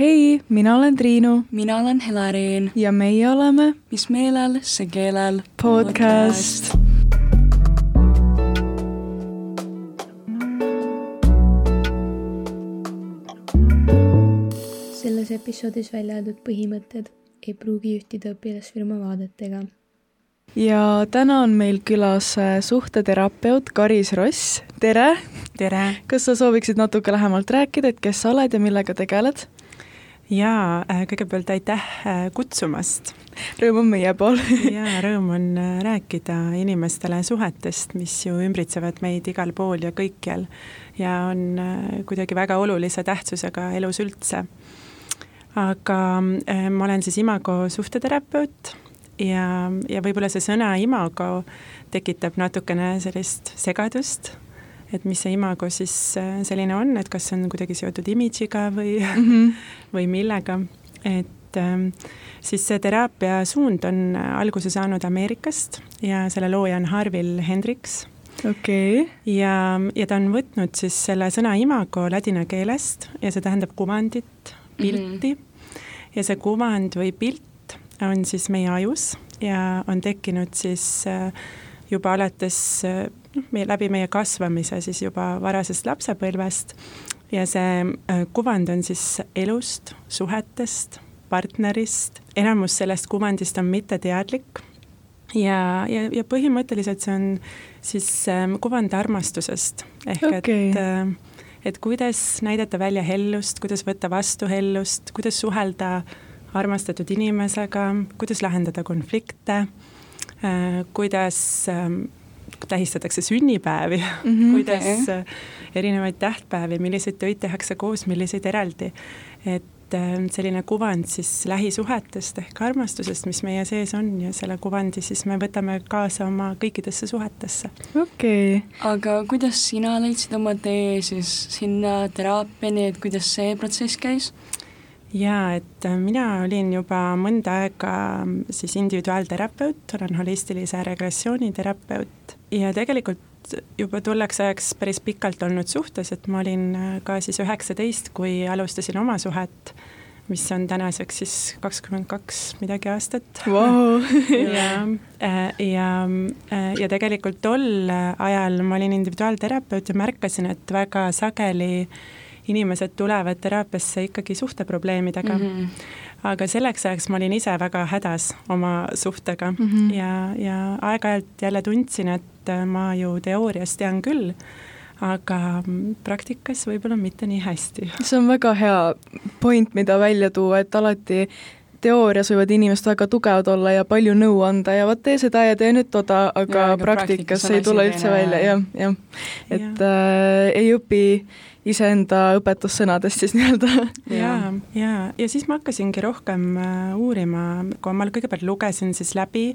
hei, mina olen Triinu. mina olen Helerin. ja meie oleme Mis meelel, see keelel podcast, podcast.. selles episoodis välja öeldud põhimõtted ei pruugi ühtida õpilasfirma vaadetega. ja täna on meil külas äh, suhteterapeut Karis Ross, tere! tere! kas sa sooviksid natuke lähemalt rääkida, et kes sa oled ja millega tegeled? Jaa, äh, kõigepealt aitäh äh, kutsumast. rõõm on meie pool. Jaa, rõõm on rääkida inimestele suhetest, mis ju ümbritsevad meid igal pool ja kõikjal ja on kuidagi väga olulise tähtsusega elus üldse. Aga äh, ma olen siis Imago suhteterapeut ja, ja võib-olla see sõna imago tekitab natukene sellist segadust, et mis see imago siis äh, selline on, et kas see on kuidagi seotud imidžiga või mm, -hmm. või millega, et ähm, siis see teraapia suund on alguse saanud Ameerikast ja selle looja on Harvil Hendriks okei okay.. ja, ja ta on võtnud siis selle sõna imago ladina keelest ja see tähendab kuvandit, pilti mm. -hmm. ja see kuvand või pilt on siis meie ajus ja on tekkinud siis äh, juba alates noh, meie, läbi meie kasvamise siis juba varasest lapsepõlvest. Ja see äh, kuvand on siis elust, suhetest, partnerist, enamus sellest kuvandist on mitteteadlik. Ja, ja, ja põhimõtteliselt see on siis ähm, kuvand armastusest, ehk okay. et äh, et kuidas näidata välja hellust, kuidas võtta vastu hellust, kuidas suhelda armastatud inimesega, kuidas lahendada konflikte, kuidas ähm, tähistatakse sünnipäevi mm, -hmm, kuidas okay. Äh, erinevaid tähtpäevi, milliseid töid tehakse koos, milliseid eraldi. et äh, selline kuvand siis lähisuhetest ehk armastusest, mis meie sees on ja selle kuvandi siis me võtame kaasa oma kõikidesse suhetesse. okei okay.. aga kuidas sina leidsid oma tee siis sinna teraapiani, et kuidas see protsess käis? Jaa, et äh, mina olin juba mõnda aega mm, siis individuaalterapeut, olen holistilise regressiooni terapeut ja tegelikult juba tolleks ajaks päris pikalt olnud suhtes, et ma olin äh, ka siis üheksateist, kui alustasin oma suhet, mis on tänaseks siis kakskümmend kaks midagi aastat wow. ja, äh, ja, ja tegelikult tol ajal ma olin individuaalterapeut ja märkasin, et väga sageli äh, inimesed tulevad teraapiasse ikkagi suhteprobleemidega mm. -hmm. aga selleks ajaks ma olin ise väga hädas oma suhtega mm -hmm. ja, ja aeg-ajalt jälle tundsin, et ma ju teoorias tean küll, aga praktikas võib-olla mitte nii hästi. see on väga hea point, mida välja tuua, et alati teoorias võivad inimesed väga tugevad olla ja palju nõu anda ja vot tee seda ja tee nüüd toda, aga ja, praktikas ei tule üldse välja, jah, jah. et ja. äh, ei õpi iseenda õpetussõnadest siis nii-öelda. ja, ja, ja siis ma hakkasingi rohkem äh, uurima, kui ma kõigepealt lugesin siis läbi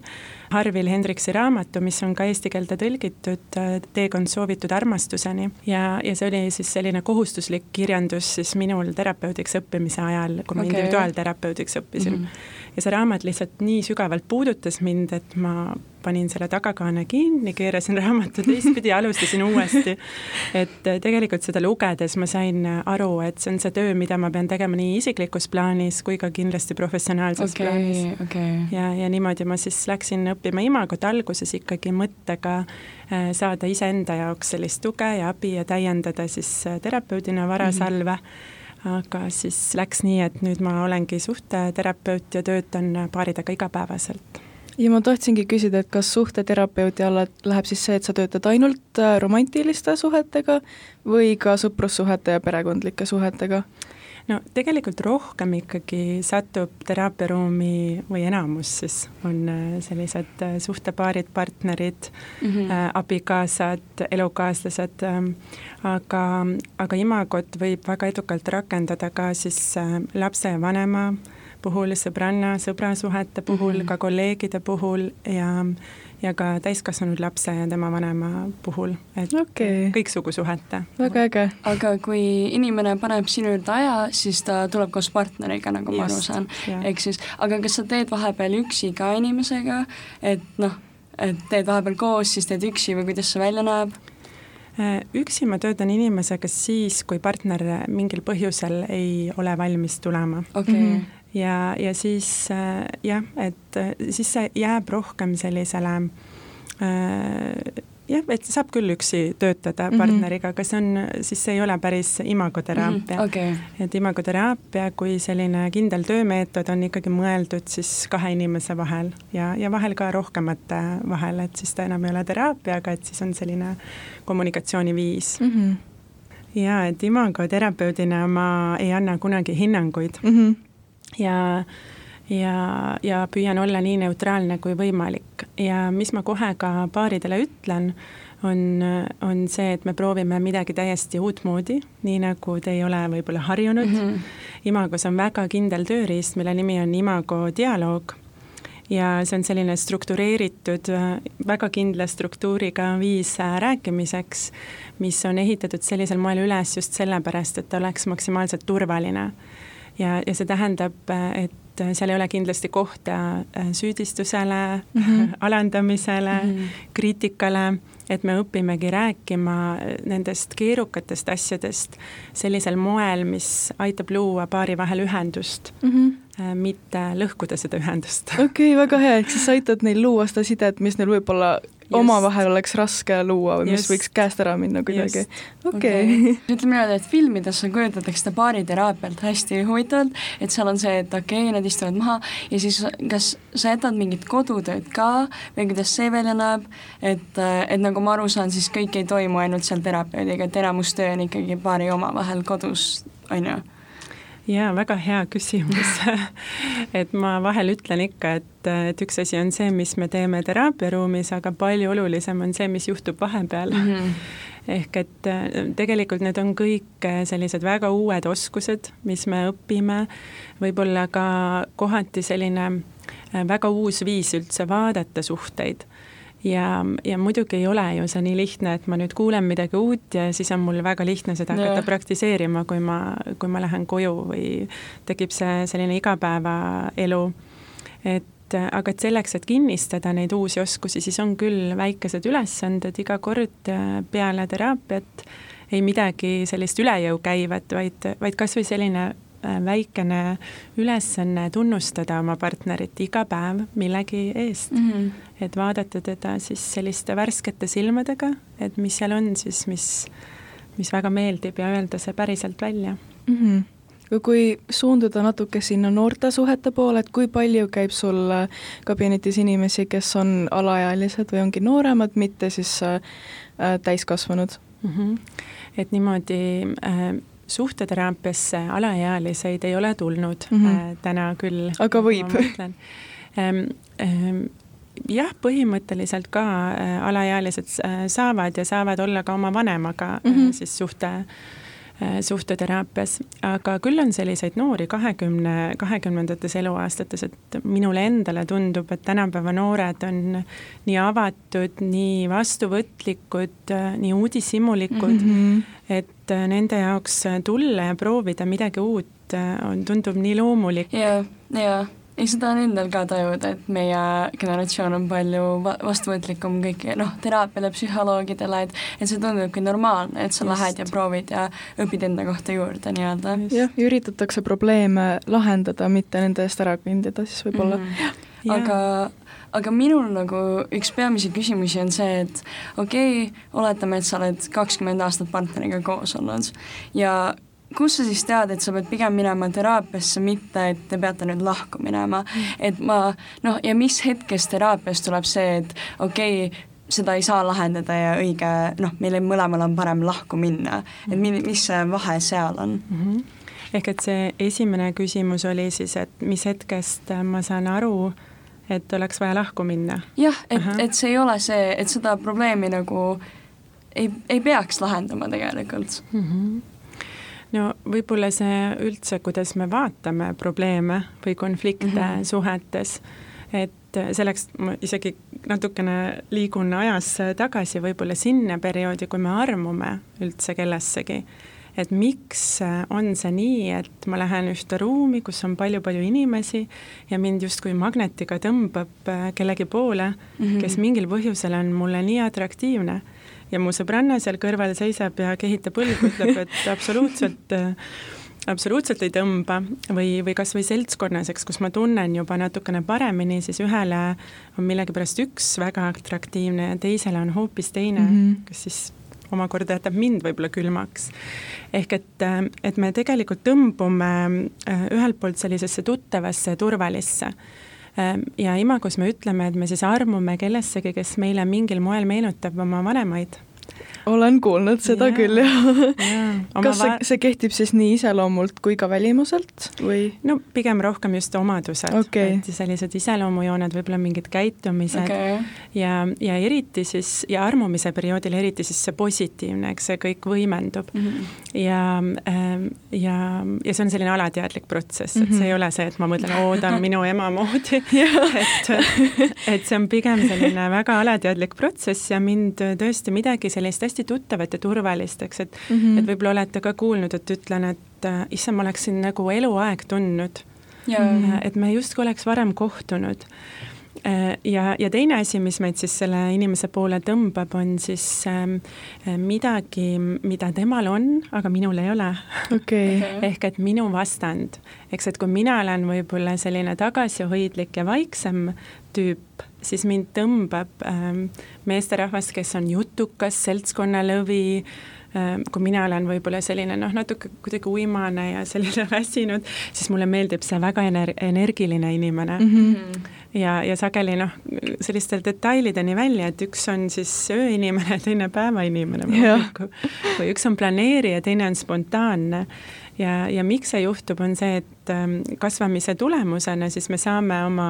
Harvil Hendriksi raamatu, mis on ka eesti keelde tõlgitud äh, Teekond soovitud armastuseni ja, ja see oli siis selline kohustuslik kirjandus siis minul terapeudiks õppimise ajal, kui ma okay. individuaalterapeudiks õppisin mm. -hmm ja see raamat lihtsalt nii sügavalt puudutas mind, et ma panin selle tagakaane kinni, keerasin raamatu teistpidi ja alustasin uuesti. et äh, tegelikult seda lugedes ma sain aru, et see on see töö, mida ma pean tegema nii isiklikus plaanis kui ka kindlasti professionaalses okay, plaanis okay.. ja, ja niimoodi ma siis läksin õppima imagot alguses ikkagi mõttega äh, saada iseenda jaoks sellist tuge ja abi ja täiendada siis äh, terapeudina varasalve mm. -hmm aga siis läks nii, et nüüd ma olengi suhteterapeut ja töötan paaridega igapäevaselt. Ja ma tahtsingi küsida, et kas suhteterapeuti alla läheb siis see, et sa töötad ainult äh, romantiliste suhetega või ka sõprussuhete ja perekondlike suhetega? no tegelikult rohkem ikkagi satub teraapiaruumi või enamus siis on äh, sellised äh, suhtepaarid, partnerid mm, -hmm. äh, abikaasad, elukaaslased äh,, aga, aga imagot võib väga edukalt rakendada ka siis äh, lapse ja vanema puhul, sõbranna, sõbrasuhete puhul mm, -hmm. ka kolleegide puhul ja ja ka täiskasvanud lapse ja tema vanema puhul, et okay. kõiksugu suhete. väga äge. aga kui inimene paneb sinu juurde aja, siis ta tuleb koos partneriga, nagu Just, ma aru saan, ehk siis, aga kas sa teed vahepeal üksi ka inimesega, et noh, et teed vahepeal koos, siis teed üksi või kuidas see välja näeb? üksi ma töötan inimesega siis, kui partner mingil põhjusel ei ole valmis tulema okay.. Ja, ja siis jah, et siis see jääb rohkem sellisele äh, jah, et saab küll üksi töötada -hmm. partneriga, aga see on, siis see ei ole päris imagoteraapia mm. -hmm. Okay. et imagoteraapia kui selline kindel töömeetod on ikkagi mõeldud siis kahe inimese vahel ja, ja vahel ka rohkemate vahel, et siis ta enam ei ole teraapia, aga et siis on selline kommunikatsiooniviis mm. -hmm. ja et imagoterapeudina ma ei anna kunagi hinnanguid mm. -hmm. Ja ja, ja püüan olla nii neutraalne kui võimalik ja mis ma kohe ka paaridele ütlen, on, on see, et me proovime midagi täiesti uutmoodi, nii nagu te ei ole võib-olla harjunud mm. -hmm. Imagos on väga kindel tööriist, mille nimi on Imago dialoog ja see on selline struktureeritud, väga kindla struktuuriga viis rääkimiseks, mis on ehitatud sellisel moel üles just sellepärast, et ta oleks maksimaalselt turvaline. Ja, ja see tähendab, et äh, seal ei ole kindlasti kohta äh, süüdistusele mm, -hmm. alandamisele mm, -hmm. kriitikale, et me õpimegi rääkima nendest keerukatest asjadest sellisel moel, mis aitab luua paari vahel ühendust mm, -hmm. mitte lõhkuda seda ühendust. okei okay,, väga hea, ehk siis sa aitad neil luua seda sidet, mis neil võib-olla omavahel oleks raske luua või mis Just. võiks käest ära minna kuidagi. okei. ütleme niimoodi, et filmides kujutatakse seda baariteraapiat hästi huvitavalt, et seal on see, et okei okay,, nad istuvad maha ja siis kas sa jätad mingit kodutööd ka või kuidas see välja näeb, et, et nagu ma aru saan, siis kõik ei toimu ainult seal terapeudiga, et enamus töö on ikkagi paari omavahel kodus, on ju jaa, väga hea küsimus et ma vahel ütlen ikka, et, et üks asi on see, mis me teeme teraapiaruumis, aga palju olulisem on see, mis juhtub vahepeal mm. -hmm. ehk et äh, tegelikult need on kõik äh, sellised väga uued oskused, mis me õpime, võib-olla ka kohati selline äh, väga uus viis üldse vaadata suhteid ja, ja muidugi ei ole ju see nii lihtne, et ma nüüd kuulen midagi uut ja siis on mul väga lihtne seda hakata yeah. praktiseerima, kui ma, kui ma lähen koju või tekib see selline igapäevaelu. et aga et selleks, et kinnistada neid uusi oskusi, siis on küll väikesed ülesanded iga kord peale teraapiat, ei midagi sellist üle jõu käivat, vaid, vaid kas või selline Äh, väikene ülesanne tunnustada oma partnerit iga päev millegi eest mm. -hmm. et vaadata teda siis selliste värskete silmadega, et mis seal on siis, mis, mis väga meeldib ja öelda see päriselt välja mm. -hmm kui suunduda natuke sinna noorte suhete poole, et kui palju käib sul kabinetis inimesi, kes on alaealised või ongi nooremad, mitte siis äh, täiskasvanud mm? -hmm. et niimoodi äh, suhteteraapiasse alaealiseid ei ole tulnud mm -hmm. täna küll. aga võib? Ähm, ähm, jah, põhimõtteliselt ka äh, alaealised äh, saavad ja saavad olla ka oma vanemaga mm -hmm. siis suhte suhteteraapias, aga küll on selliseid noori kahekümne, kahekümnendates eluaastates, et minule endale tundub, et tänapäeva noored on nii avatud, nii vastuvõtlikud, nii uudishimulikud mm, -hmm. Et nende jaoks tulla ja proovida midagi uut on, tundub nii loomulik. ja, ja ei, seda on endal ka tajuda, et meie generatsioon on palju va-, vastuvõtlikum kõik, noh, teraapiale, psühholoogidele, et et see tundubki normaalne, et sa Just. lähed ja proovid ja õpid enda kohta juurde nii-öelda. jah, ja üritatakse probleeme lahendada, mitte nende eest ära kõndida siis võib-olla mm. -hmm. Aga aga minul nagu üks peamisi küsimusi on see, et okei okay,, oletame, et sa oled kakskümmend aastat partneriga koos olnud ja kust sa siis tead, et sa pead pigem minema teraapiasse, mitte et te peate nüüd lahku minema mm., et ma noh, ja mis hetkest teraapias tuleb see, et okei okay,, seda ei saa lahendada ja õige noh, meil mõlemal on parem lahku minna, et mi-, mis see vahe seal on mm? -hmm. ehk et see esimene küsimus oli siis, et mis hetkest ma saan aru, et oleks vaja lahku minna? jah, et, et see ei ole see, et seda probleemi nagu ei, ei peaks lahendama tegelikult mm. -hmm no võib-olla see üldse, kuidas me vaatame probleeme või konflikte mm -hmm. suhetes, et selleks ma isegi natukene liigun ajas tagasi võib-olla sinna perioodi, kui me armume üldse kellessegi. Et miks on see nii, et ma lähen ühte ruumi, kus on palju-palju inimesi ja mind justkui magnetiga tõmbab kellegi poole mm, -hmm. kes mingil põhjusel on mulle nii atraktiivne ja mu sõbranna seal kõrval seisab ja kehitab õlgu, ütleb, et absoluutselt absoluutselt ei tõmba või, või kas või seltskonnas, eks, kus ma tunnen juba natukene paremini, siis ühele on millegipärast üks väga atraktiivne ja teisele on hoopis teine mm, -hmm. kes siis omakorda jätab mind võib-olla külmaks. ehk et, et me tegelikult tõmbume äh, ühelt poolt sellisesse tuttavasse ja turvalisse äh, ja Imagos me ütleme, et me siis armume kellessegi, kes meile mingil moel meenutab oma vanemaid olen kuulnud seda ja. küll, jah. kas see, see kehtib siis nii iseloomult kui ka välimuselt või? no pigem rohkem just omadused okay., et sellised iseloomujooned, võib-olla mingid käitumised okay. ja, ja eriti siis, ja armumise perioodil eriti siis see positiivne, eks see kõik võimendub mm. -hmm. ja, ähm, ja, ja see on selline alateadlik protsess, et see ei mhm. ole see, et ma mõtlen, oo, ta on minu ema moodi et, et see on pigem selline väga alateadlik protsess ja mind tõesti midagi sellist hästi hästi tuttavat ja turvalist, eks, et mm -hmm. et võib-olla olete ka kuulnud, et ütlen, et äh, issand, ma oleksin nagu eluaeg tundnud. Äh, et me justkui oleks varem kohtunud äh, ja, ja teine asi, mis meid siis selle inimese poole tõmbab, on siis ähm, midagi, mida temal on, aga minul ei ole okay. ehk et minu vastand, eks, et kui mina olen võib-olla selline tagasihoidlik ja vaiksem tüüp, siis mind tõmbab ähm, meesterahvas, kes on jutukas, seltskonnalõvi ähm,, kui mina olen võib-olla selline noh, natuke kuidagi uimane ja selline väsinud, siis mulle meeldib see väga ener-, energiline inimene mm. -hmm. ja, ja sageli noh, sellistel detailideni välja, et üks on siis ööinimene, teine päevainimene või, või üks on planeerija, teine on spontaanne ja, ja miks see juhtub, on see, et ähm, kasvamise tulemusena siis me saame oma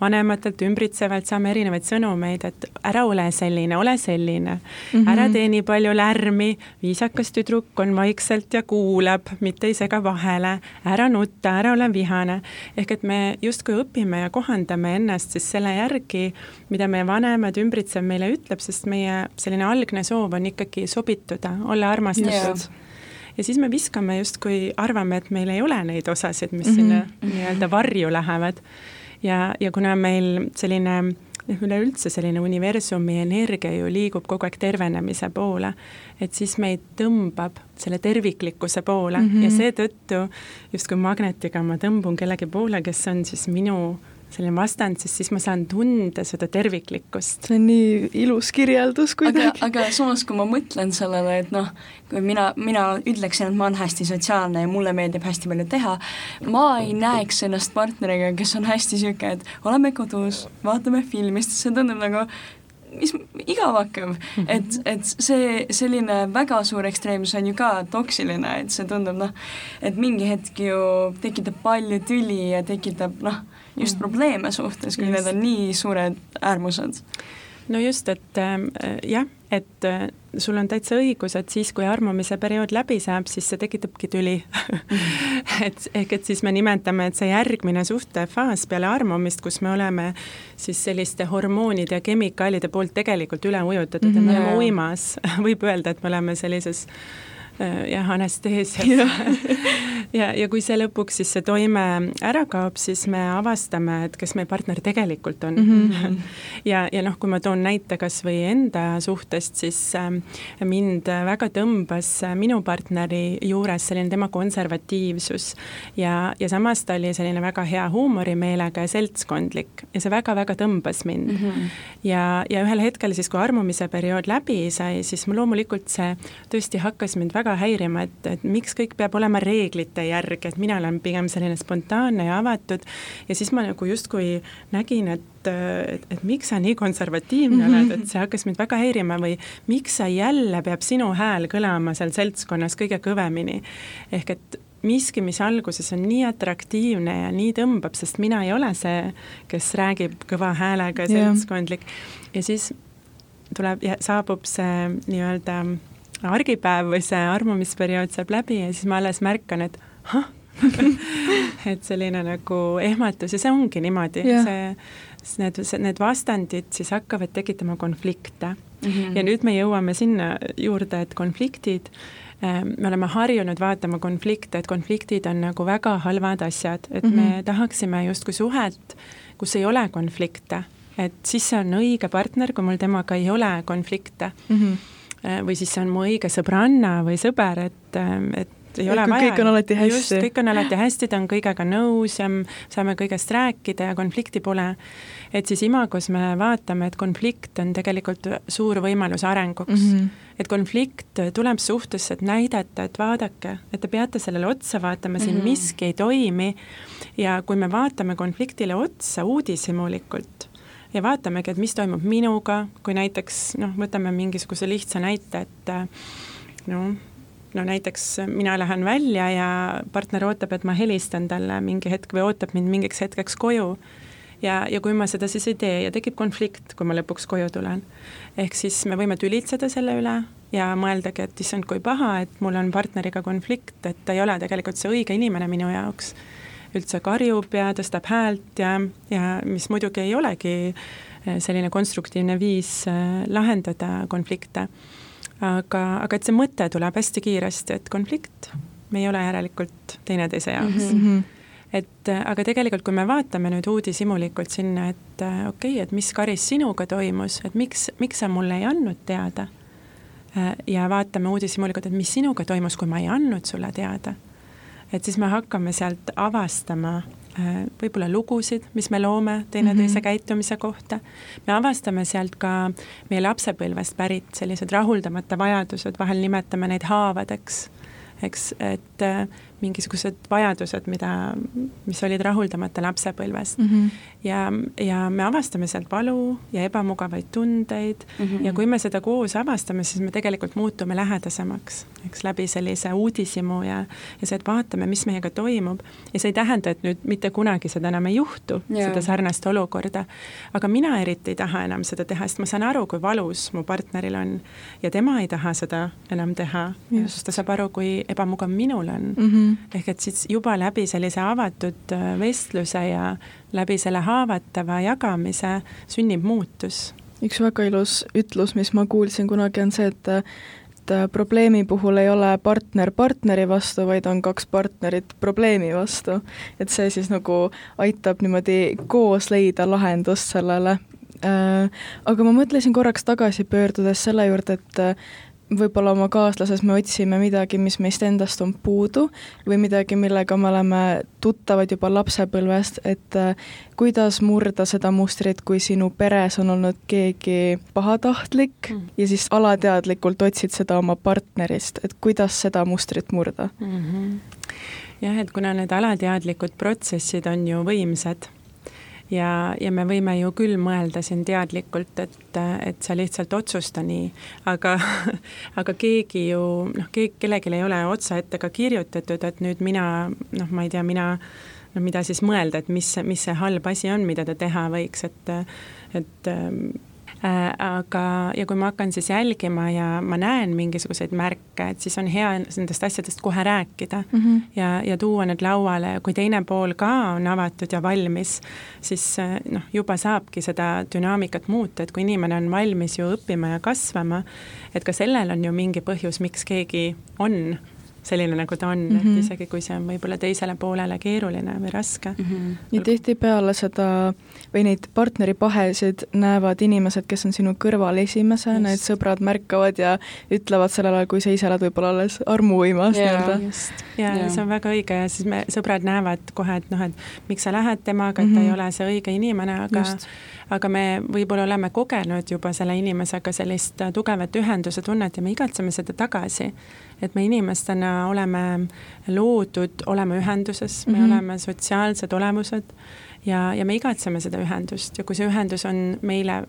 vanematelt, ümbritsevalt saame erinevaid sõnumeid, et ära ole selline, ole selline mm, -hmm. ära tee nii palju lärmi, viisakas tüdruk on vaikselt ja kuulab, mitte ei sega vahele, ära nutta, ära ole vihane. ehk et me justkui õpime ja kohandame ennast siis selle järgi, mida meie vanemad, ümbritsev meile ütleb, sest meie selline algne soov on ikkagi sobituda, olla armastatud yeah ja siis me viskame justkui, arvame, et meil ei ole neid osasid, mis mm -hmm. sinna nii-öelda varju lähevad. ja, ja kuna meil selline noh, üleüldse selline universumi energia ju liigub kogu aeg tervenemise poole, et siis meid tõmbab selle terviklikkuse poole mm -hmm. ja seetõttu justkui magnetiga ma tõmbun kellegi poole, kes on siis minu selline vastand, sest siis ma saan tunda seda terviklikkust. see on nii ilus kirjeldus kuidagi. aga, aga samas, kui ma mõtlen sellele, et noh, kui mina, mina ütleksin, et ma olen hästi sotsiaalne ja mulle meeldib hästi palju teha, ma ei näeks ennast partneriga, kes on hästi niisugune, et oleme kodus, vaatame filmi, sest see tundub nagu mis igav hakkab, et, et see selline väga suur ekstreemsus on ju ka toksiline, et see tundub noh, et mingi hetk ju tekitab palju tüli ja tekitab noh, just mm. probleeme suhtes, kui just. need on nii suured äärmused. no just, et äh, jah, et äh, sul on täitsa õigus, et siis, kui armumise periood läbi saab, siis see tekitabki tüli mm. et ehk et siis me nimetame, et see järgmine suhtefaas peale armumist, kus me oleme siis selliste hormoonide ja kemikaalide poolt tegelikult üle ujutatud mm -hmm. ja me oleme mhm. uimas, võib öelda, et me oleme sellises Äh, jah, anesteesias ja, ja, ja kui see lõpuks siis see toime ära kaob, siis me avastame, et kes meie partner tegelikult on mm. -hmm. ja, ja noh, kui ma toon näite kas või enda suhtest, siis äh, mind väga tõmbas minu partneri juures selline tema konservatiivsus ja, ja samas ta oli selline väga hea huumorimeelega ja seltskondlik ja see väga-väga tõmbas mind mm. -hmm. ja, ja ühel hetkel siis, kui armumise periood läbi sai, siis loomulikult see tõesti hakkas mind väga väga häirima, et, et miks kõik peab olema reeglite järgi, et mina olen pigem selline spontaanne ja avatud. Ja siis ma nagu justkui nägin, et et, et miks sa nii konservatiivne oled, et see hakkas mind väga häirima või miks sa jälle peab sinu hääl kõlama seal seltskonnas kõige kõvemini. ehk et miski, mis alguses on nii atraktiivne ja nii tõmbab, sest mina ei ole see, kes räägib kõva häälega seltskondlik. Ja siis tuleb ja saabub see nii-öelda argipäev või see armumisperiood saab läbi ja siis ma alles märkan, et ahah et selline nagu ehmatus ja see ongi niimoodi see, need, need vastandid siis hakkavad tekitama konflikte mm. -hmm. ja nüüd me jõuame sinna juurde, et konfliktid, ähm, me oleme harjunud vaatama konflikte, et konfliktid on nagu väga halvad asjad, et mm -hmm. me tahaksime justkui suhet, kus ei ole konflikte, et siis see on õige partner, kui mul temaga ei ole konflikte mm. -hmm või siis see on mu õige sõbranna või sõber, et, et ei ole vaja. kõik on alati hästi. just, kõik on alati hästi, ta on kõigega nõus ja saame kõigest rääkida ja konflikti pole. et siis Imagos me vaatame, et konflikt on tegelikult suur võimalus arenguks mm. -hmm. et konflikt tuleb suhtesse, et näidata, et vaadake, et te peate sellele otsa vaatama, siin mm -hmm. miski ei toimi ja kui me vaatame konfliktile otsa uudishimulikult, ja vaatamegi, et mis toimub minuga, kui näiteks noh, võtame mingisuguse lihtsa näite, et no no näiteks mina lähen välja ja partner ootab, et ma helistan talle mingi hetk või ootab mind mingiks hetkeks koju. ja, ja kui ma seda siis ei tee ja tekib konflikt, kui ma lõpuks koju tulen. ehk siis me võime tülitseda selle üle ja mõeldagi, et issand, kui paha, et mul on partneriga konflikt, et ta ei ole tegelikult see õige inimene minu jaoks. Üldse karjub ja tõstab häält ja, ja mis muidugi ei olegi eh, selline konstruktiivne viis eh, lahendada konflikte aga, aga et see mõte tuleb hästi kiiresti, et konflikt, me ei ole järelikult teineteise jaoks mm. -hmm et aga tegelikult, kui me vaatame nüüd uudishimulikult sinna, et okei okay,, et mis Karis sinuga toimus, et miks, miks sa mulle ei andnud teada. ja vaatame uudishimulikult, et mis sinuga toimus, kui ma ei andnud sulle teada. Et siis me hakkame sealt avastama Äh, võib-olla lugusid, mis me loome teineteise mm -hmm. käitumise kohta. me avastame sealt ka meie lapsepõlvest pärit sellised rahuldamata vajadused, vahel nimetame neid haavadeks, eks, et äh, mingisugused vajadused, mida, mis olid rahuldamata lapsepõlvest mm. -hmm. ja, ja me avastame sealt valu ja ebamugavaid tundeid mm -hmm. ja kui me seda koos avastame, siis me tegelikult muutume lähedasemaks, eks, läbi sellise uudishimu ja, ja see, et vaatame, mis meiega toimub. ja see ei tähenda, et nüüd mitte kunagi seda enam ei juhtu yeah., seda sarnast olukorda. aga mina eriti ei taha enam seda teha, sest ma saan aru, kui valus mu partneril on ja tema ei taha seda enam teha, sest ta saab aru, kui ebamugav minul on mm. -hmm -hmm. ehk et siis juba läbi sellise avatud äh, vestluse ja läbi selle haavatava jagamise sünnib muutus. üks väga ilus ütlus, mis ma kuulsin kunagi, on see, et et äh, probleemi puhul ei ole partner partneri vastu, vaid on kaks partnerit probleemi vastu. et see siis nagu aitab niimoodi koos leida lahendust sellele äh,. aga ma mõtlesin korraks tagasi pöördudes selle juurde, et võib-olla oma kaaslases me otsime midagi, mis meist endast on puudu või midagi, millega me oleme tuttavad juba lapsepõlvest, et äh, kuidas murda seda mustrit, kui sinu peres on olnud keegi pahatahtlik mm. ja siis alateadlikult otsid seda oma partnerist, et kuidas seda mustrit murda mm? -hmm. jah, et kuna need alateadlikud protsessid on ju võimsad ja, ja me võime ju küll mõelda siin teadlikult, et, et sa lihtsalt otsusta nii, aga, aga keegi ju noh, keegi, kellelgi ei ole otsaette ka kirjutatud, et nüüd mina noh, ma ei tea, mina no mida siis mõelda, et mis, mis see halb asi on, mida ta teha võiks, et et aga, ja kui ma hakkan siis jälgima ja ma näen mingisuguseid märke, et siis on hea nendest asjadest kohe rääkida mm -hmm. ja, ja tuua need lauale ja kui teine pool ka on avatud ja valmis, siis äh, noh, juba saabki seda dünaamikat muuta, et kui inimene on valmis ju õppima ja kasvama, et ka sellel on ju mingi põhjus, miks keegi on selline, nagu ta on mm, -hmm. et mhm. isegi kui see on võib-olla teisele poolele keeruline või raske mm. -hmm. ja tihtipeale seda või neid partneripahesid näevad inimesed, kes on sinu kõrval esimesena, et sõbrad märkavad ja ütlevad sellel ajal, kui sa ise oled võib-olla alles armuvõimas nii-öelda. ja, ja see on väga õige ja siis me, sõbrad näevad kohe, et noh, et miks sa lähed temaga, et mm -hmm. ta ei ole see õige inimene, aga Just aga me võib-olla oleme kogenud juba selle inimesega sellist tugevat ühenduse tunnet ja me igatseme seda tagasi et me inimestena oleme loodud olema ühenduses, me mm -hmm. oleme sotsiaalsed olemused ja, ja me igatseme seda ühendust ja kui see ühendus on meile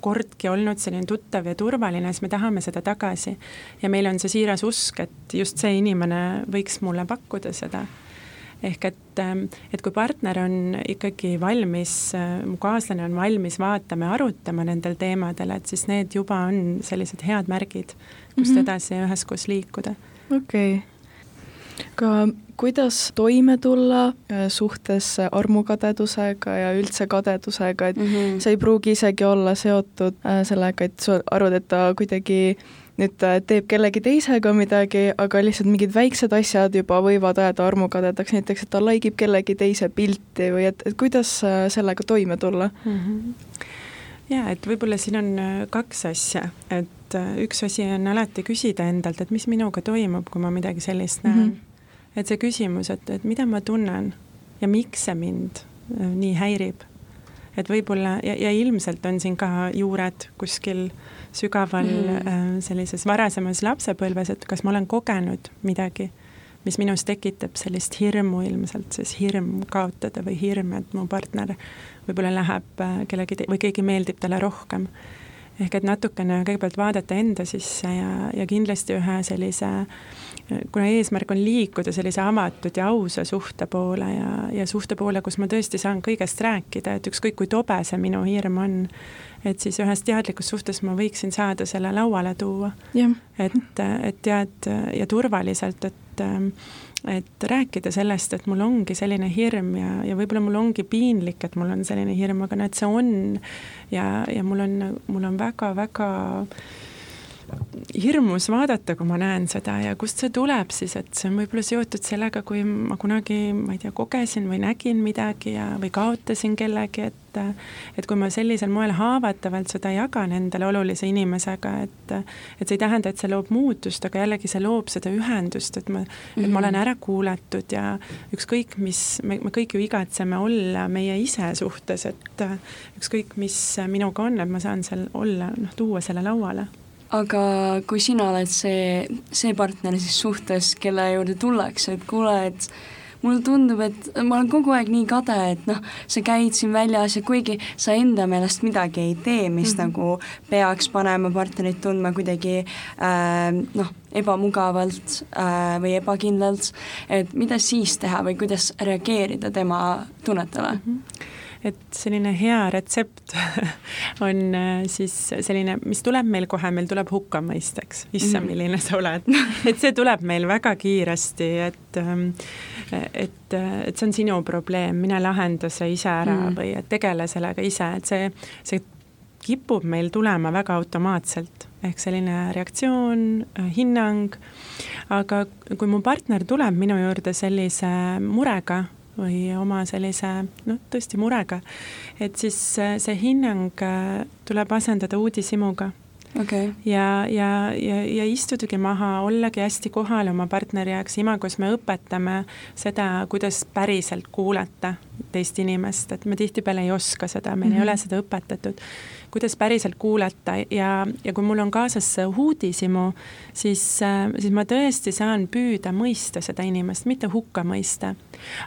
kordki olnud selline tuttav ja turvaline, siis me tahame seda tagasi. ja meil on see siiras usk, et just see inimene võiks mulle pakkuda seda. Ehk et, et kui partner on ikkagi valmis, mu kaaslane on valmis vaatama ja arutama nendel teemadel, et siis need juba on sellised head märgid kust mm -hmm. edasi üheskoos liikuda. okei okay., aga kuidas toime tulla äh, suhtes armukadedusega ja üldse kadedusega, et mm -hmm. see ei pruugi isegi olla seotud äh, sellega, et sa arvad, et ta kuidagi nüüd äh, teeb kellegi teisega midagi, aga lihtsalt mingid väiksed asjad juba võivad ajada armukadedaks, näiteks et ta like ib kellegi teise pilti või et, et kuidas sellega toime tulla mm? -hmm jaa, et võib-olla siin on kaks asja, et äh, üks asi on alati küsida endalt, et mis minuga toimub, kui ma midagi sellist näen mm. -hmm. et see küsimus, et, et mida ma tunnen ja miks see mind äh, nii häirib. Et võib-olla ja, ja ilmselt on siin ka juured kuskil sügaval mm sellises varasemas lapsepõlves, et kas ma olen kogenud midagi, mis minus tekitab sellist hirmu ilmselt, siis hirm kaotada või hirm, et mu partner võib-olla läheb kellegi või keegi meeldib talle rohkem. Ehk et natukene kõigepealt vaadata enda sisse ja, ja kindlasti ühe sellise, kuna eesmärk on liikuda sellise avatud ja ausa suhte poole ja, ja suhte poole, kus ma tõesti saan kõigest rääkida, et ükskõik kui tobe see minu hirm on, et siis ühes teadlikus suhtes ma võiksin saada selle lauale tuua. et, et tead ja turvaliselt, et et rääkida sellest, et mul ongi selline hirm ja, ja võib-olla mul ongi piinlik, et mul on selline hirm, aga näed, see on ja, ja mul on, mul on väga-väga hirmus vaadata, kui ma näen seda ja kust see tuleb siis, et see on võib-olla seotud sellega, kui ma kunagi, ma ei tea, kogesin või nägin midagi ja, või kaotasin kellegi, et et kui ma sellisel moel haavatavalt seda jagan endale olulise inimesega, et et see ei tähenda, et see loob muutust, aga jällegi see loob seda ühendust, et ma, et ma olen mhm. ära kuulatud ja ükskõik, mis, me, me kõik ju igatseme olla meie ise suhtes, et ükskõik, mis minuga on, et ma saan seal olla, noh, tuua selle lauale aga kui sina oled see, see partner siis suhtes, kelle juurde tullakse, et kuule, et mulle tundub, et ma olen kogu aeg nii kade, et noh, sa käid siin väljas ja kuigi sa enda meelest midagi ei tee, mis mm -hmm. nagu peaks panema partnerit tundma kuidagi äh, noh, ebamugavalt äh, või ebakindlalt, et mida siis teha või kuidas reageerida tema tunnetele mm? -hmm et selline hea retsept on äh, siis selline, mis tuleb meil kohe, meil tuleb hukkamõist, eks, issand, mhm. milline sa oled. et see tuleb meil väga kiiresti, et ähm, et, et see on sinu probleem, mine lahenda see ise ära mm. või tegele sellega ise, et see, see kipub meil tulema väga automaatselt, ehk selline reaktsioon, äh, hinnang, aga kui mu partner tuleb minu juurde sellise murega, või oma sellise noh, tõesti murega, et siis äh, see hinnang äh, tuleb asendada uudishimuga. Okay.. ja, ja, ja, ja istudagi maha, ollagi hästi kohal oma partneri jaoks, Imagos me õpetame seda, kuidas päriselt kuulata teist inimest, et me tihtipeale ei oska seda, meil mm -hmm. ei mhm. ole seda õpetatud kuidas päriselt kuulata ja, ja kui mul on kaasas uudishimu, siis, siis ma tõesti saan püüda mõista seda inimest, mitte hukka mõista.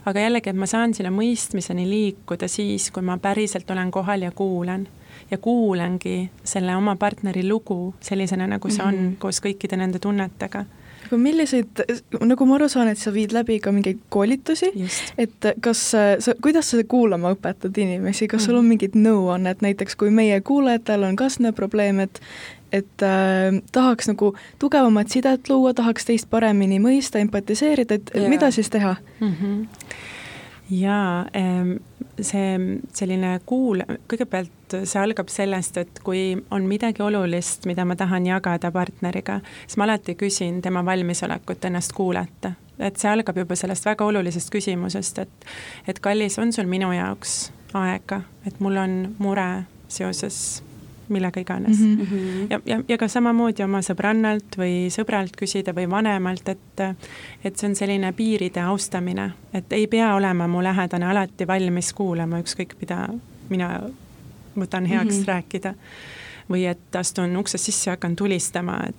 aga jällegi, et ma saan selle mõistmiseni liikuda siis, kui ma päriselt olen kohal ja kuulan ja kuulangi selle oma partneri lugu sellisena, nagu see on mm, -hmm. koos kõikide nende tunnetega aga milliseid, nagu ma aru saan, et sa viid läbi ka mingeid koolitusi, et kas sa, kuidas sa kuulama õpetad inimesi, kas mm. sul on mhm. mingid nõuannet, näiteks kui meie kuulajatel on kasvõi probleem, et et äh, tahaks nagu tugevamat sidet luua, tahaks teist paremini mõista, empatiseerida, et yeah. mida siis teha mm? -hmm jaa, see selline kuul-, kõigepealt see algab sellest, et kui on midagi olulist, mida ma tahan jagada partneriga, siis ma alati küsin tema valmisolekut ennast kuulata. et see algab juba sellest väga olulisest küsimusest, et et kallis, on sul minu jaoks aega, et mul on mure seoses millega iganes mm. -hmm. ja, ja, ja ka samamoodi oma sõbrannalt või sõbralt küsida või vanemalt, et et see on selline piiride austamine, et ei pea olema mu lähedane alati valmis kuulama ükskõik mida mina võtan heaks mm -hmm. rääkida. või et astun uksest sisse ja hakkan tulistama, et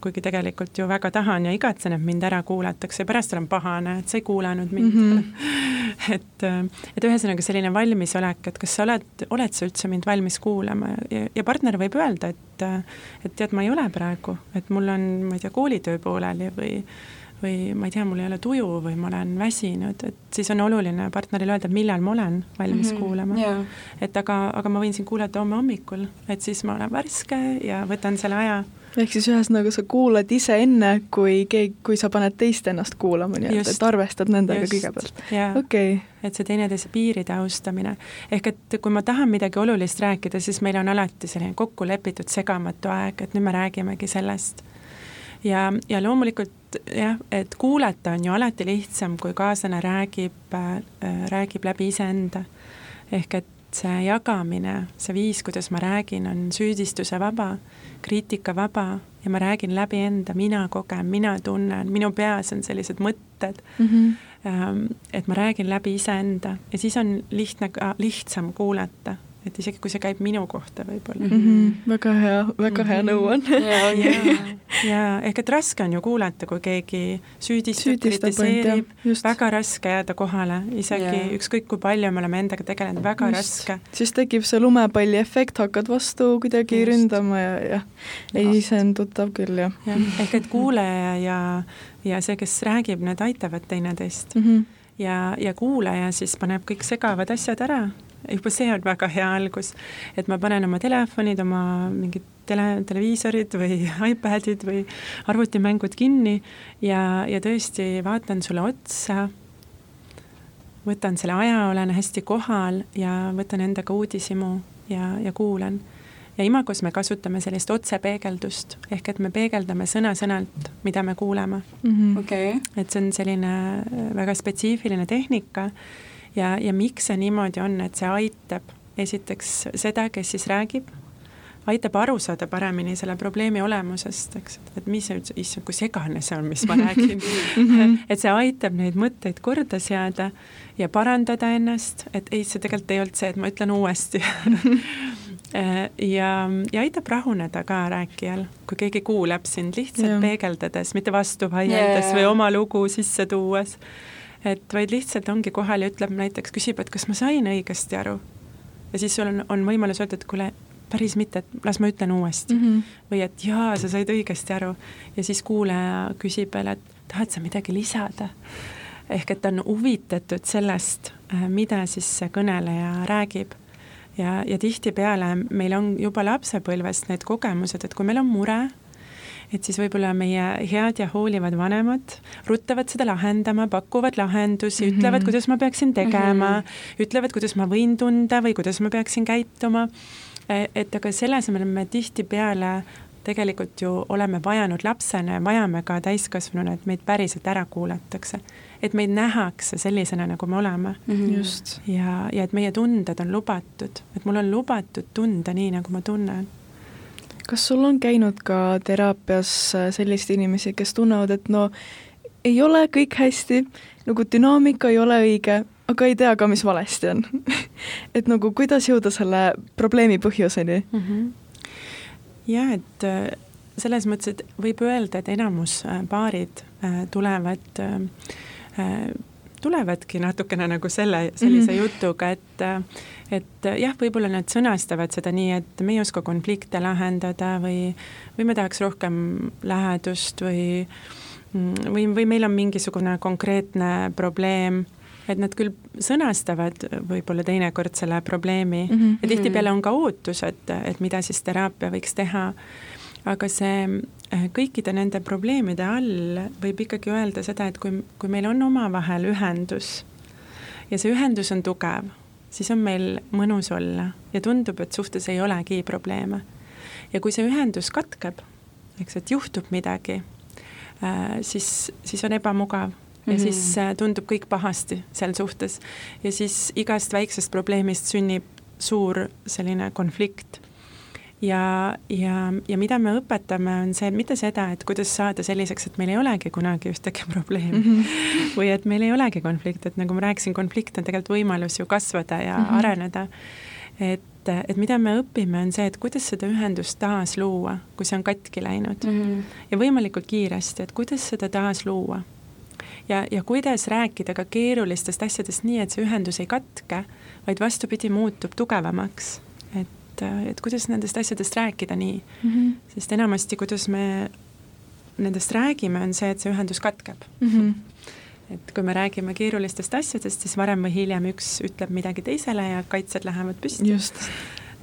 kuigi tegelikult ju väga tahan ja igatsen, et mind ära kuulatakse ja pärast olen pahane, et sa ei kuulanud mind. Mm. -hmm et, et ühesõnaga selline valmisolek, et kas sa oled, oled sa üldse mind valmis kuulama? Ja, ja partner võib öelda, et et tead, ma ei ole praegu, et mul on, ma ei tea, koolitöö pooleli või või ma ei tea, mul ei ole tuju või ma olen väsinud, et siis on oluline partnerile öelda, et millal ma olen valmis mm -hmm, kuulama. Yeah.. et aga, aga ma võin sind kuulata homme hommikul, et siis ma olen värske ja võtan selle aja ehk siis ühesõnaga sa kuulad ise enne, kui keegi, kui sa paned teist ennast kuulama nii-öelda, et arvestad nendega just, kõigepealt. okei okay.. et see teineteise piiride austamine. ehk et kui ma tahan midagi olulist rääkida, siis meil on alati selline kokku lepitud segamatu aeg, et nüüd me räägimegi sellest. ja, ja loomulikult jah, et kuulata on ju alati lihtsam, kui kaaslane räägib äh,, räägib läbi iseenda. ehk et see jagamine, see viis, kuidas ma räägin, on süüdistuse vaba, kriitika vaba ja ma räägin läbi enda, mina kogen, mina tunnen, minu peas on sellised mõtted mm. -hmm. et ma räägin läbi iseenda ja siis on lihtne ka, lihtsam kuulata et isegi kui see käib minu kohta võib-olla mm. -hmm. väga hea, väga hea mhm. nõu on ja, ja, ja ehk et raske on ju kuulata, kui keegi süüdistab, kritiseerib, väga raske jääda kohale, isegi ja. ükskõik kui palju me oleme endaga tegelenud, väga Just. raske. siis tekib see lumepalli efekt, hakkad vastu kuidagi Just. ründama ja, ja ei, see on tuttav küll, jah ja.. ehk et kuulaja ja, ja see, kes räägib, need aitavad teineteist mm. -hmm ja, ja kuulaja siis paneb kõik segavad asjad ära juba see on väga hea algus, et ma panen oma telefonid, oma mingid tele, televiisorid või iPadid või arvutimängud kinni ja, ja tõesti vaatan sulle otsa, võtan selle aja, olen hästi kohal ja võtan endaga uudishimu ja, ja kuulan. ja Imagos me kasutame sellist otsepeegeldust, ehk et me peegeldame sõna-sõnalt, mida me kuuleme mm. -hmm. Okay. et see on selline väga spetsiifiline tehnika ja, ja miks see niimoodi on, et see aitab esiteks seda, kes siis räägib, aitab aru saada paremini selle probleemi olemusest, eks, et mis see üldse, issand, kui segane see on, mis ma räägin. Et see aitab neid mõtteid korda seada ja parandada ennast, et ei, see tegelikult ei olnud see, et ma ütlen uuesti. Ja, ja aitab rahuneda ka rääkijal, kui keegi kuulab sind lihtsalt ja. peegeldades, mitte vastu vaieldes yeah. või oma lugu sisse tuues et vaid lihtsalt ongi kohal ja ütleb näiteks, küsib, et kas ma sain õigesti aru. ja siis sul on, on võimalus öelda, et kuule, päris mitte, et las ma ütlen uuesti mm. -hmm. või et jaa, sa said õigesti aru. ja siis kuulaja küsib veel, et tahad sa midagi lisada? ehk et ta on huvitatud sellest, äh, mida siis see kõneleja räägib. ja, ja tihtipeale meil on juba lapsepõlvest need kogemused, et kui meil on mure, et siis võib-olla meie head ja hoolivad vanemad ruttavad seda lahendama, pakuvad lahendusi mm, -hmm. ütlevad, kuidas ma peaksin tegema mm, -hmm. ütlevad, kuidas ma võin tunda või kuidas ma peaksin käituma. E, et aga selle asemel me tihtipeale tegelikult ju oleme vajanud lapsena ja vajame ka täiskasvanuna, et meid päriselt ära kuulatakse. et meid nähakse sellisena, nagu me oleme mm. -hmm. just. ja, ja et meie tunded on lubatud, et mul on lubatud tunda nii, nagu ma tunnen kas sul on käinud ka teraapias äh, selliseid inimesi, kes tunnevad, et no ei ole kõik hästi, nagu dünaamika ei ole õige, aga ei tea ka, mis valesti on et nagu kuidas jõuda selle probleemi põhjuseni mm? -hmm. jah, et äh, selles mõttes, et võib öelda, et enamus äh, paarid tulevad tulevadki natukene nagu selle, sellise mm -hmm. jutuga, et et jah, võib-olla nad sõnastavad seda nii, et me ei oska konflikte lahendada või, või me tahaks rohkem lähedust või või, või meil on mingisugune konkreetne probleem, et nad küll sõnastavad võib-olla teinekord selle probleemi mm -hmm. ja tihtipeale on ka ootus, et, et mida siis teraapia võiks teha, aga see Äh, kõikide nende probleemide all võib ikkagi öelda seda, et kui, kui meil on omavahel ühendus ja see ühendus on tugev, siis on meil mõnus olla ja tundub, et suhtes ei olegi probleeme. ja kui see ühendus katkeb, eks, et juhtub midagi, äh, siis, siis on ebamugav ja mm -hmm. siis äh, tundub kõik pahasti seal suhtes ja siis igast väiksest probleemist sünnib suur selline konflikt ja, ja, ja mida me õpetame, on see, mitte seda, et kuidas saada selliseks, et meil ei olegi kunagi ühtegi probleemi mm -hmm. või et meil ei olegi konflikte, et nagu ma rääkisin, konflikt on tegelikult võimalus ju kasvada ja mm -hmm. areneda. et, et mida me õpime, on see, et kuidas seda ühendust taas luua, kui see on katki läinud mm. -hmm. ja võimalikult kiiresti, et kuidas seda taas luua. ja, ja kuidas rääkida ka keerulistest asjadest nii, et see ühendus ei katke, vaid vastupidi, muutub tugevamaks et, et kuidas nendest asjadest rääkida nii mm. -hmm. sest enamasti, kuidas me nendest räägime, on see, et see ühendus katkeb mm. -hmm. et kui me räägime keerulistest asjadest, siis varem või hiljem üks ütleb midagi teisele ja kaitsed lähevad püsti.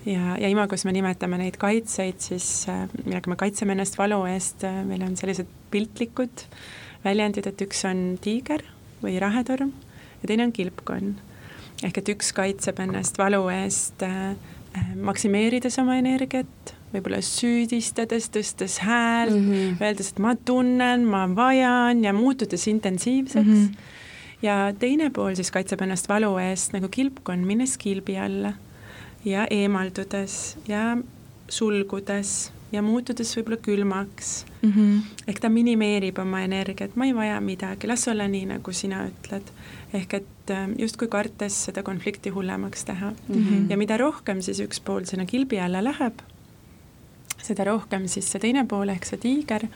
ja, ja Imagos me nimetame neid kaitseid siis, millega me kaitseme ennast valu eest, meil on sellised piltlikud väljendid, et üks on tiiger või rahetorm ja teine on kilpkonn. ehk et üks kaitseb ennast valu eest äh, maksimeerides oma energiat, võib-olla süüdistades, tõstes häält mm, -hmm. öeldes, et ma tunnen, ma vajan ja muutudes intensiivseks mm. -hmm. ja teine pool siis kaitseb ennast valu eest nagu kilpkonn, minnes kilbi alla ja eemaldudes ja sulgudes ja muutudes võib-olla külmaks mm. -hmm. ehk ta minimeerib oma energiat, ma ei vaja midagi, las olla nii, nagu sina ütled. ehk et äh, justkui kartes seda konflikti hullemaks teha mm. -hmm. ja mida rohkem siis üks pool sinna kilbi alla läheb, seda rohkem siis see teine pool ehk see tiiger,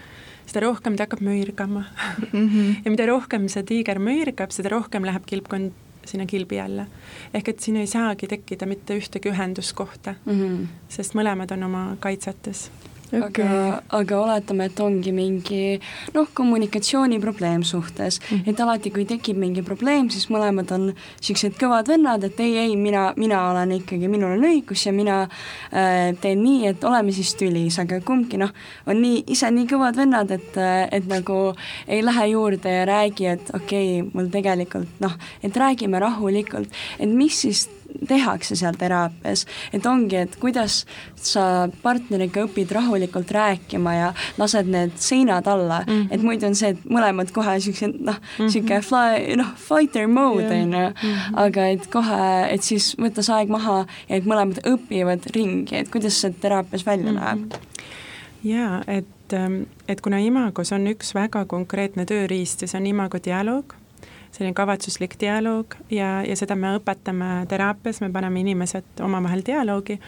seda rohkem ta hakkab müürgama mm. -hmm. ja mida rohkem see tiiger müürgab, seda rohkem läheb kilpkond sinna kilbi alla. ehk et siin ei saagi tekkida mitte ühtegi ühenduskohta mm, -hmm. sest mõlemad on oma kaitsetes okay.. aga, aga oletame, et ongi mingi noh, kommunikatsiooniprobleem suhtes. Mm, -hmm. et alati, kui tekib mingi probleem, siis mõlemad on niisugused kõvad vennad, et ei, ei, mina, mina olen ikkagi, minul on õigus ja mina äh, teen nii, et oleme siis tülis, aga kumbki noh, on nii, ise nii kõvad vennad, et, et nagu ei lähe juurde ja räägi, et okei okay,, mul tegelikult noh, et räägime rahulikult, et mis siis tehakse seal teraapias, et ongi, et kuidas sa partneriga õpid rahulikult rääkima ja lased need seinad alla mm, -hmm. et muidu on see, et mõlemad kohe niisugused noh niisugune fly, noh, fighter mode on ju, mhm. aga et kohe, et siis võttes aeg maha ja et mõlemad õpivad ringi, et kuidas see teraapias välja mm -hmm. näeb? jaa, et, ähm, et kuna Imagos on üks väga konkreetne tööriist ja see on Imago dialoog, selline kavatsuslik dialoog ja, ja seda me õpetame teraapias, me paneme inimesed omavahel dialoogi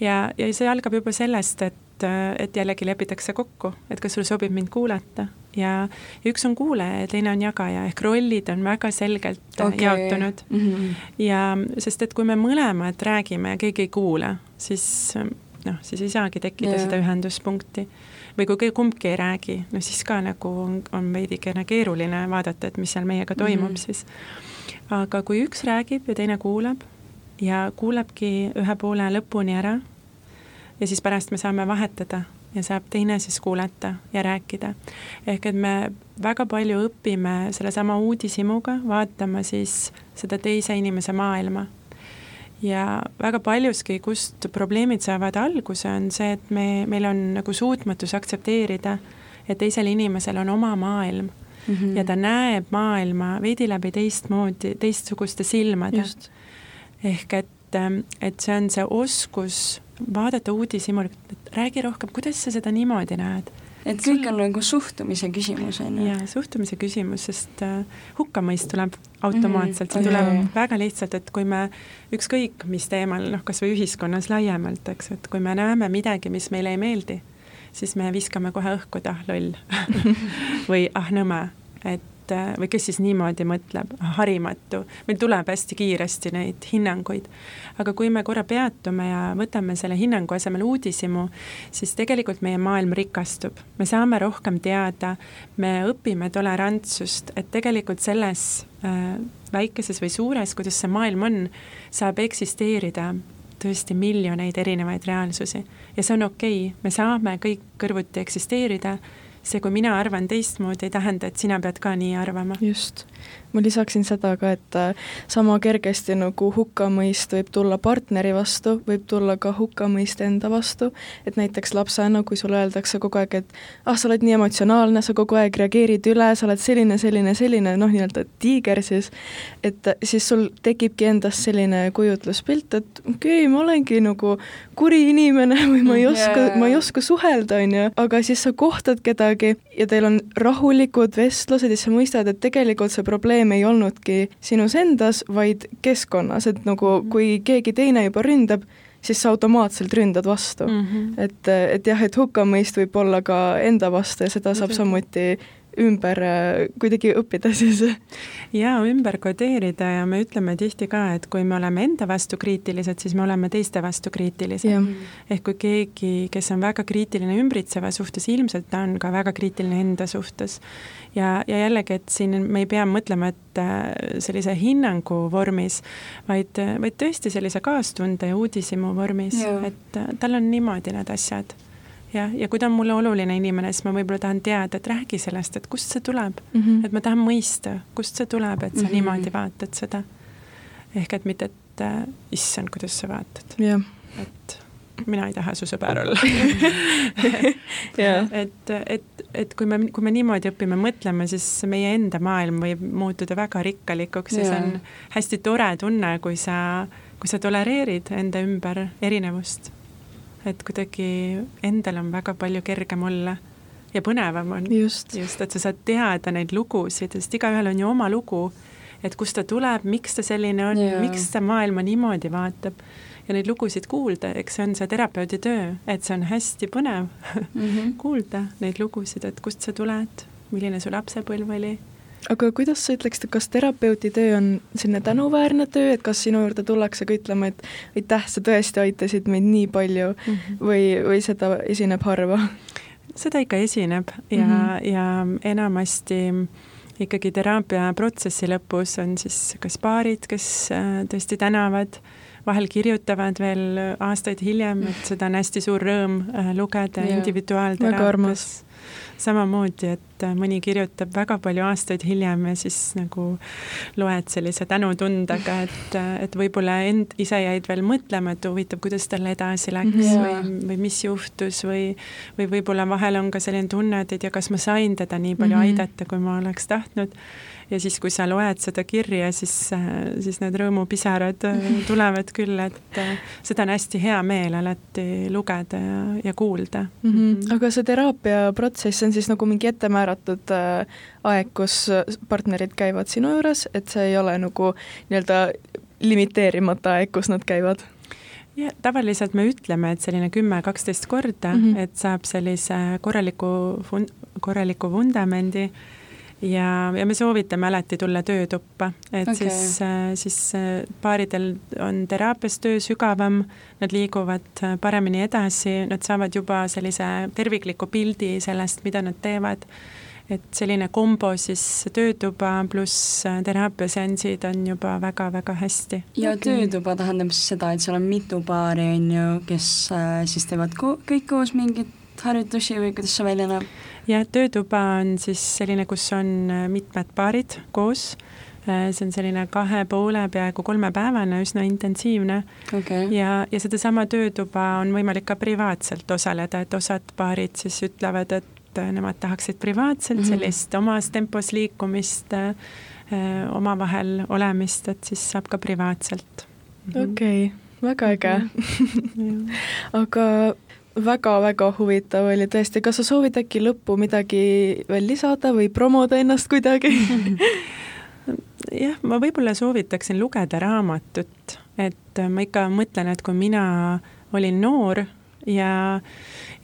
ja, ja see algab juba sellest, et, et jällegi lepitakse kokku, et kas sulle sobib mind kuulata ja üks on kuulaja ja teine on jagaja, ehk rollid on väga selgelt okay. jaotunud mm. -hmm. ja sest, et kui me mõlemad räägime ja keegi ei kuula, siis noh, siis ei saagi tekkida yeah. seda ühenduspunkti või kui kumbki ei räägi, no siis ka nagu on, on veidikene keeruline vaadata, et mis seal meiega toimub mm -hmm. siis. aga kui üks räägib ja teine kuulab ja kuulabki ühe poole lõpuni ära ja siis pärast me saame vahetada ja saab teine siis kuulata ja rääkida. ehk et me väga palju õpime sellesama uudishimuga vaatama siis seda teise inimese maailma ja väga paljuski, kust probleemid saavad alguse, on see, et me, meil on nagu suutmatus aktsepteerida, et teisel inimesel on oma maailm mm -hmm. ja ta näeb maailma veidi läbi teistmoodi, teistsuguste silmade. ehk et, et see on see oskus vaadata uudishimulikult, et räägi rohkem, kuidas sa seda niimoodi näed et kõik on nagu suhtumise küsimus, on ju? jaa, suhtumise küsimus, sest äh, hukkamõist tuleb automaatselt mm, -hmm. see tuleb okay. väga lihtsalt, et kui me ükskõik mis teemal, noh, kas või ühiskonnas laiemalt, eks, et kui me näeme midagi, mis meile ei meeldi, siis me viskame kohe õhku, et ah, loll või ah, nõme, et et äh, või kes siis niimoodi mõtleb, harimatu, meil tuleb hästi kiiresti neid hinnanguid. aga kui me korra peatume ja võtame selle hinnangu asemel uudishimu, siis tegelikult meie maailm rikastub, me saame rohkem teada, me õpime tolerantsust, et tegelikult selles äh, väikeses või suures, kuidas see maailm on, saab eksisteerida tõesti miljoneid erinevaid reaalsusi ja see on okei okay., me saame kõik kõrvuti eksisteerida see, kui mina arvan teistmoodi, ei tähenda, et sina pead ka nii arvama. just ma lisaksin seda ka, et äh, sama kergesti nagu hukkamõist võib tulla partneri vastu, võib tulla ka hukkamõist enda vastu, et näiteks lapsena, kui sulle öeldakse kogu aeg, et ah, sa oled nii emotsionaalne, sa kogu aeg reageerid üle, sa oled selline, selline, selline, noh, nii-öelda tiiger siis, et siis sul tekibki endas selline kujutluspilt, et okei okay,, ma olengi nagu kuri inimene või ma ei oska yeah., ma ei oska suhelda, on ju, aga siis sa kohtad kedagi ja teil on rahulikud vestlused ja sa mõistad, et tegelikult see probleem ei olnudki sinus endas, vaid keskkonnas, et nagu mhm. kui keegi teine juba ründab, siis sa automaatselt ründad vastu mm. -hmm. et, et jah, et hukkamõist võib olla ka enda vastu ja seda saab samuti ümber äh, kuidagi õppida siis? jaa, ümber kodeerida ja me ütleme tihti ka, et kui me oleme enda vastu kriitilised, siis me oleme teiste vastu kriitilised. ehk kui keegi, kes on väga kriitiline ümbritseva suhtes, ilmselt ta on ka väga kriitiline enda suhtes. ja, ja jällegi, et siin me ei pea mõtlema, et äh, sellise hinnangu vormis, vaid, vaid tõesti sellise kaastunde ja uudishimu vormis, et äh, tal on niimoodi need asjad jah, ja kui ta on mulle oluline inimene, siis ma võib-olla tahan teada, et räägi sellest, et kust see tuleb mm. -hmm. et ma tahan mõista, kust see tuleb, et sa mm -hmm. niimoodi vaatad seda. ehk et mitte, et äh, issand, kuidas sa vaatad yeah.. et mina ei taha su sõber olla et, et, et kui me, kui me niimoodi õpime mõtlema, siis meie enda maailm võib muutuda väga rikkalikuks ja, ja see on hästi tore tunne, kui sa kui sa tolereerid enda ümber erinevust, et kuidagi endal on väga palju kergem olla ja põnevam on. just, just, et sa saad teada neid lugusid, sest igaühel on ju oma lugu, et kust ta tuleb, miks ta selline on yeah., miks ta maailma niimoodi vaatab ja neid lugusid kuulda, eks see on see terapeudi töö, et see on hästi põnev mm -hmm. kuulda neid lugusid, et kust sa tuled, milline su lapsepõlv oli aga kuidas sa ütleksid, kas terapeuti töö on selline tänuväärne töö, et kas sinu juurde tullakse ka ütlema, et aitäh, sa tõesti aitasid meid nii palju mm -hmm. või, või seda esineb harva? seda ikka esineb ja mm, -hmm. ja enamasti ikkagi teraapia protsessi lõpus on siis kas paarid, kes äh, tõesti tänavad, vahel kirjutavad veel aastaid hiljem, et seda on hästi suur rõõm äh, lugeda individuaalteraapias samamoodi, et äh, mõni kirjutab väga palju aastaid hiljem ja siis nagu loed sellise tänutundega, et, äh, et võib-olla end ise jäid veel mõtlema, et huvitav, kuidas tal edasi läks yeah. või, või mis juhtus või, või võib-olla vahel on ka selline tunne, et ei tea, kas ma sain teda nii palju mm -hmm. aidata, kui ma oleks tahtnud ja siis, kui sa loed seda kirja, siis, siis need rõõmupisarad äh, tulevad küll, et äh, seda on hästi hea meel alati lugeda ja, ja kuulda mm. -hmm. aga see teraapiaprotsess on siis nagu mingi ettemääratud äh, aeg, kus partnerid käivad sinu juures, et see ei ole nagu nii-öelda limiteerimata aeg, kus nad käivad? ja tavaliselt me ütleme, et selline kümme-kaksteist korda mm, -hmm. et saab sellise korraliku korraliku vundamendi ja, ja me soovitame alati tulla töötuppa, et okay. siis, äh, siis äh, paaridel on teraapias töö sügavam, nad liiguvad äh, paremini edasi, nad saavad juba sellise tervikliku pildi sellest, mida nad teevad et selline kombo siis töötuba pluss teraapiaseansid on juba väga-väga hästi. ja okay. töötuba tähendab siis seda, et seal on mitu paari, on ju, kes siis teevad ko kõik koos mingeid harjutusi või kuidas see välja näeb? Jah, töötuba on siis selline, kus on äh, mitmed paarid koos, äh, see on selline kahe poole, peaaegu kolmepäevane, üsna intensiivne. Okay.. ja, ja sedasama töötuba on võimalik ka privaatselt osaleda, et osad paarid siis ütlevad, et äh, nemad tahaksid privaatselt mm -hmm. sellist omas tempos liikumist, omavahel olemist, et siis saab ka privaatselt. okei okay väga äge. Aga väga-väga huvitav oli tõesti, kas sa soovid äkki lõppu midagi veel lisada või promoda ennast kuidagi? Jah, ma võib-olla soovitaksin lugeda raamatut, et ma ikka mõtlen, et kui mina olin noor ja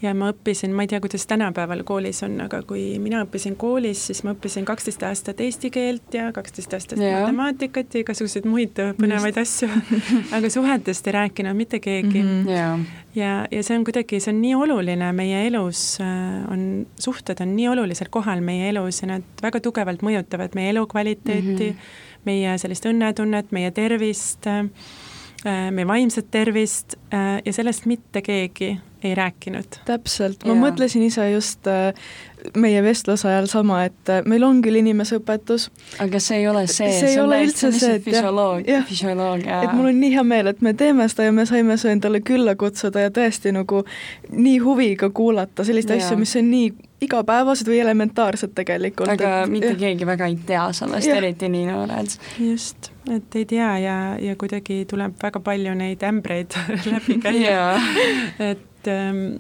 ja ma õppisin, ma ei tea, kuidas tänapäeval koolis on, aga kui mina õppisin koolis, siis ma õppisin kaksteist aastat eesti keelt ja kaksteist aastat ja. matemaatikat ja igasuguseid muid põnevaid Just. asju aga suhetest ei rääkinud mitte keegi mm. -hmm. ja, ja, ja see on kuidagi, see on nii oluline meie elus, äh, on, suhted on nii olulisel kohal meie elus ja nad väga tugevalt mõjutavad meie elukvaliteeti mm, -hmm. meie sellist õnnetunnet, meie tervist Äh, meie vaimset tervist äh, ja sellest mitte keegi ei rääkinud. täpselt, ma ja. mõtlesin ise just äh, meie vestluse ajal sama, et meil on küll inimeseõpetus. aga see ei ole see, see, see ei ole üldse see, et füsioloogia, füsioloogia. et mul on nii hea meel, et me teeme seda ja me saime su endale külla kutsuda ja tõesti nagu nii huviga kuulata selliseid asju, mis on nii igapäevased või elementaarsed tegelikult. aga et, mitte jah. keegi väga ei tea sellest, eriti nii noored. just et ei tea ja, ja kuidagi tuleb väga palju neid ämbreid läbi käia et, ähm,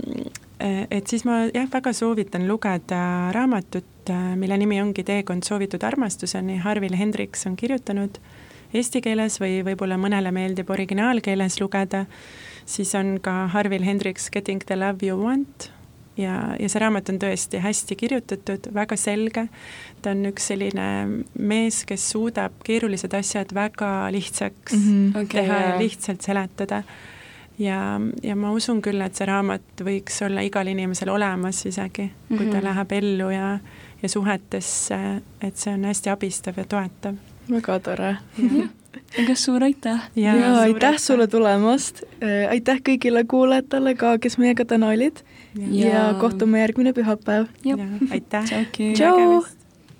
et siis ma jah, väga soovitan lugeda raamatut, äh, mille nimi ongi Teekond soovitud armastuseni, Harvil Hendriks on kirjutanud eesti keeles või võib-olla mõnele meeldib originaalkeeles lugeda, siis on ka Harvil Hendriks Getting the love you want ja, ja see raamat on tõesti hästi kirjutatud, väga selge, ta on üks selline mees, kes suudab keerulised asjad väga lihtsaks mm -hmm. okay, teha ja lihtsalt seletada. Ja, ja ma usun küll, et see raamat võiks olla igal inimesel olemas isegi, kui mm -hmm. ta mhm. läheb ellu ja, ja suhetesse, et see on hästi abistav ja toetav. väga tore aga suur aitäh! ja, ja aitäh sulle tulemast, äh, aitäh kõigile kuulajatele ka, kes meiega täna olid ja, ja kohtume järgmine pühapäev. aitäh! tšau!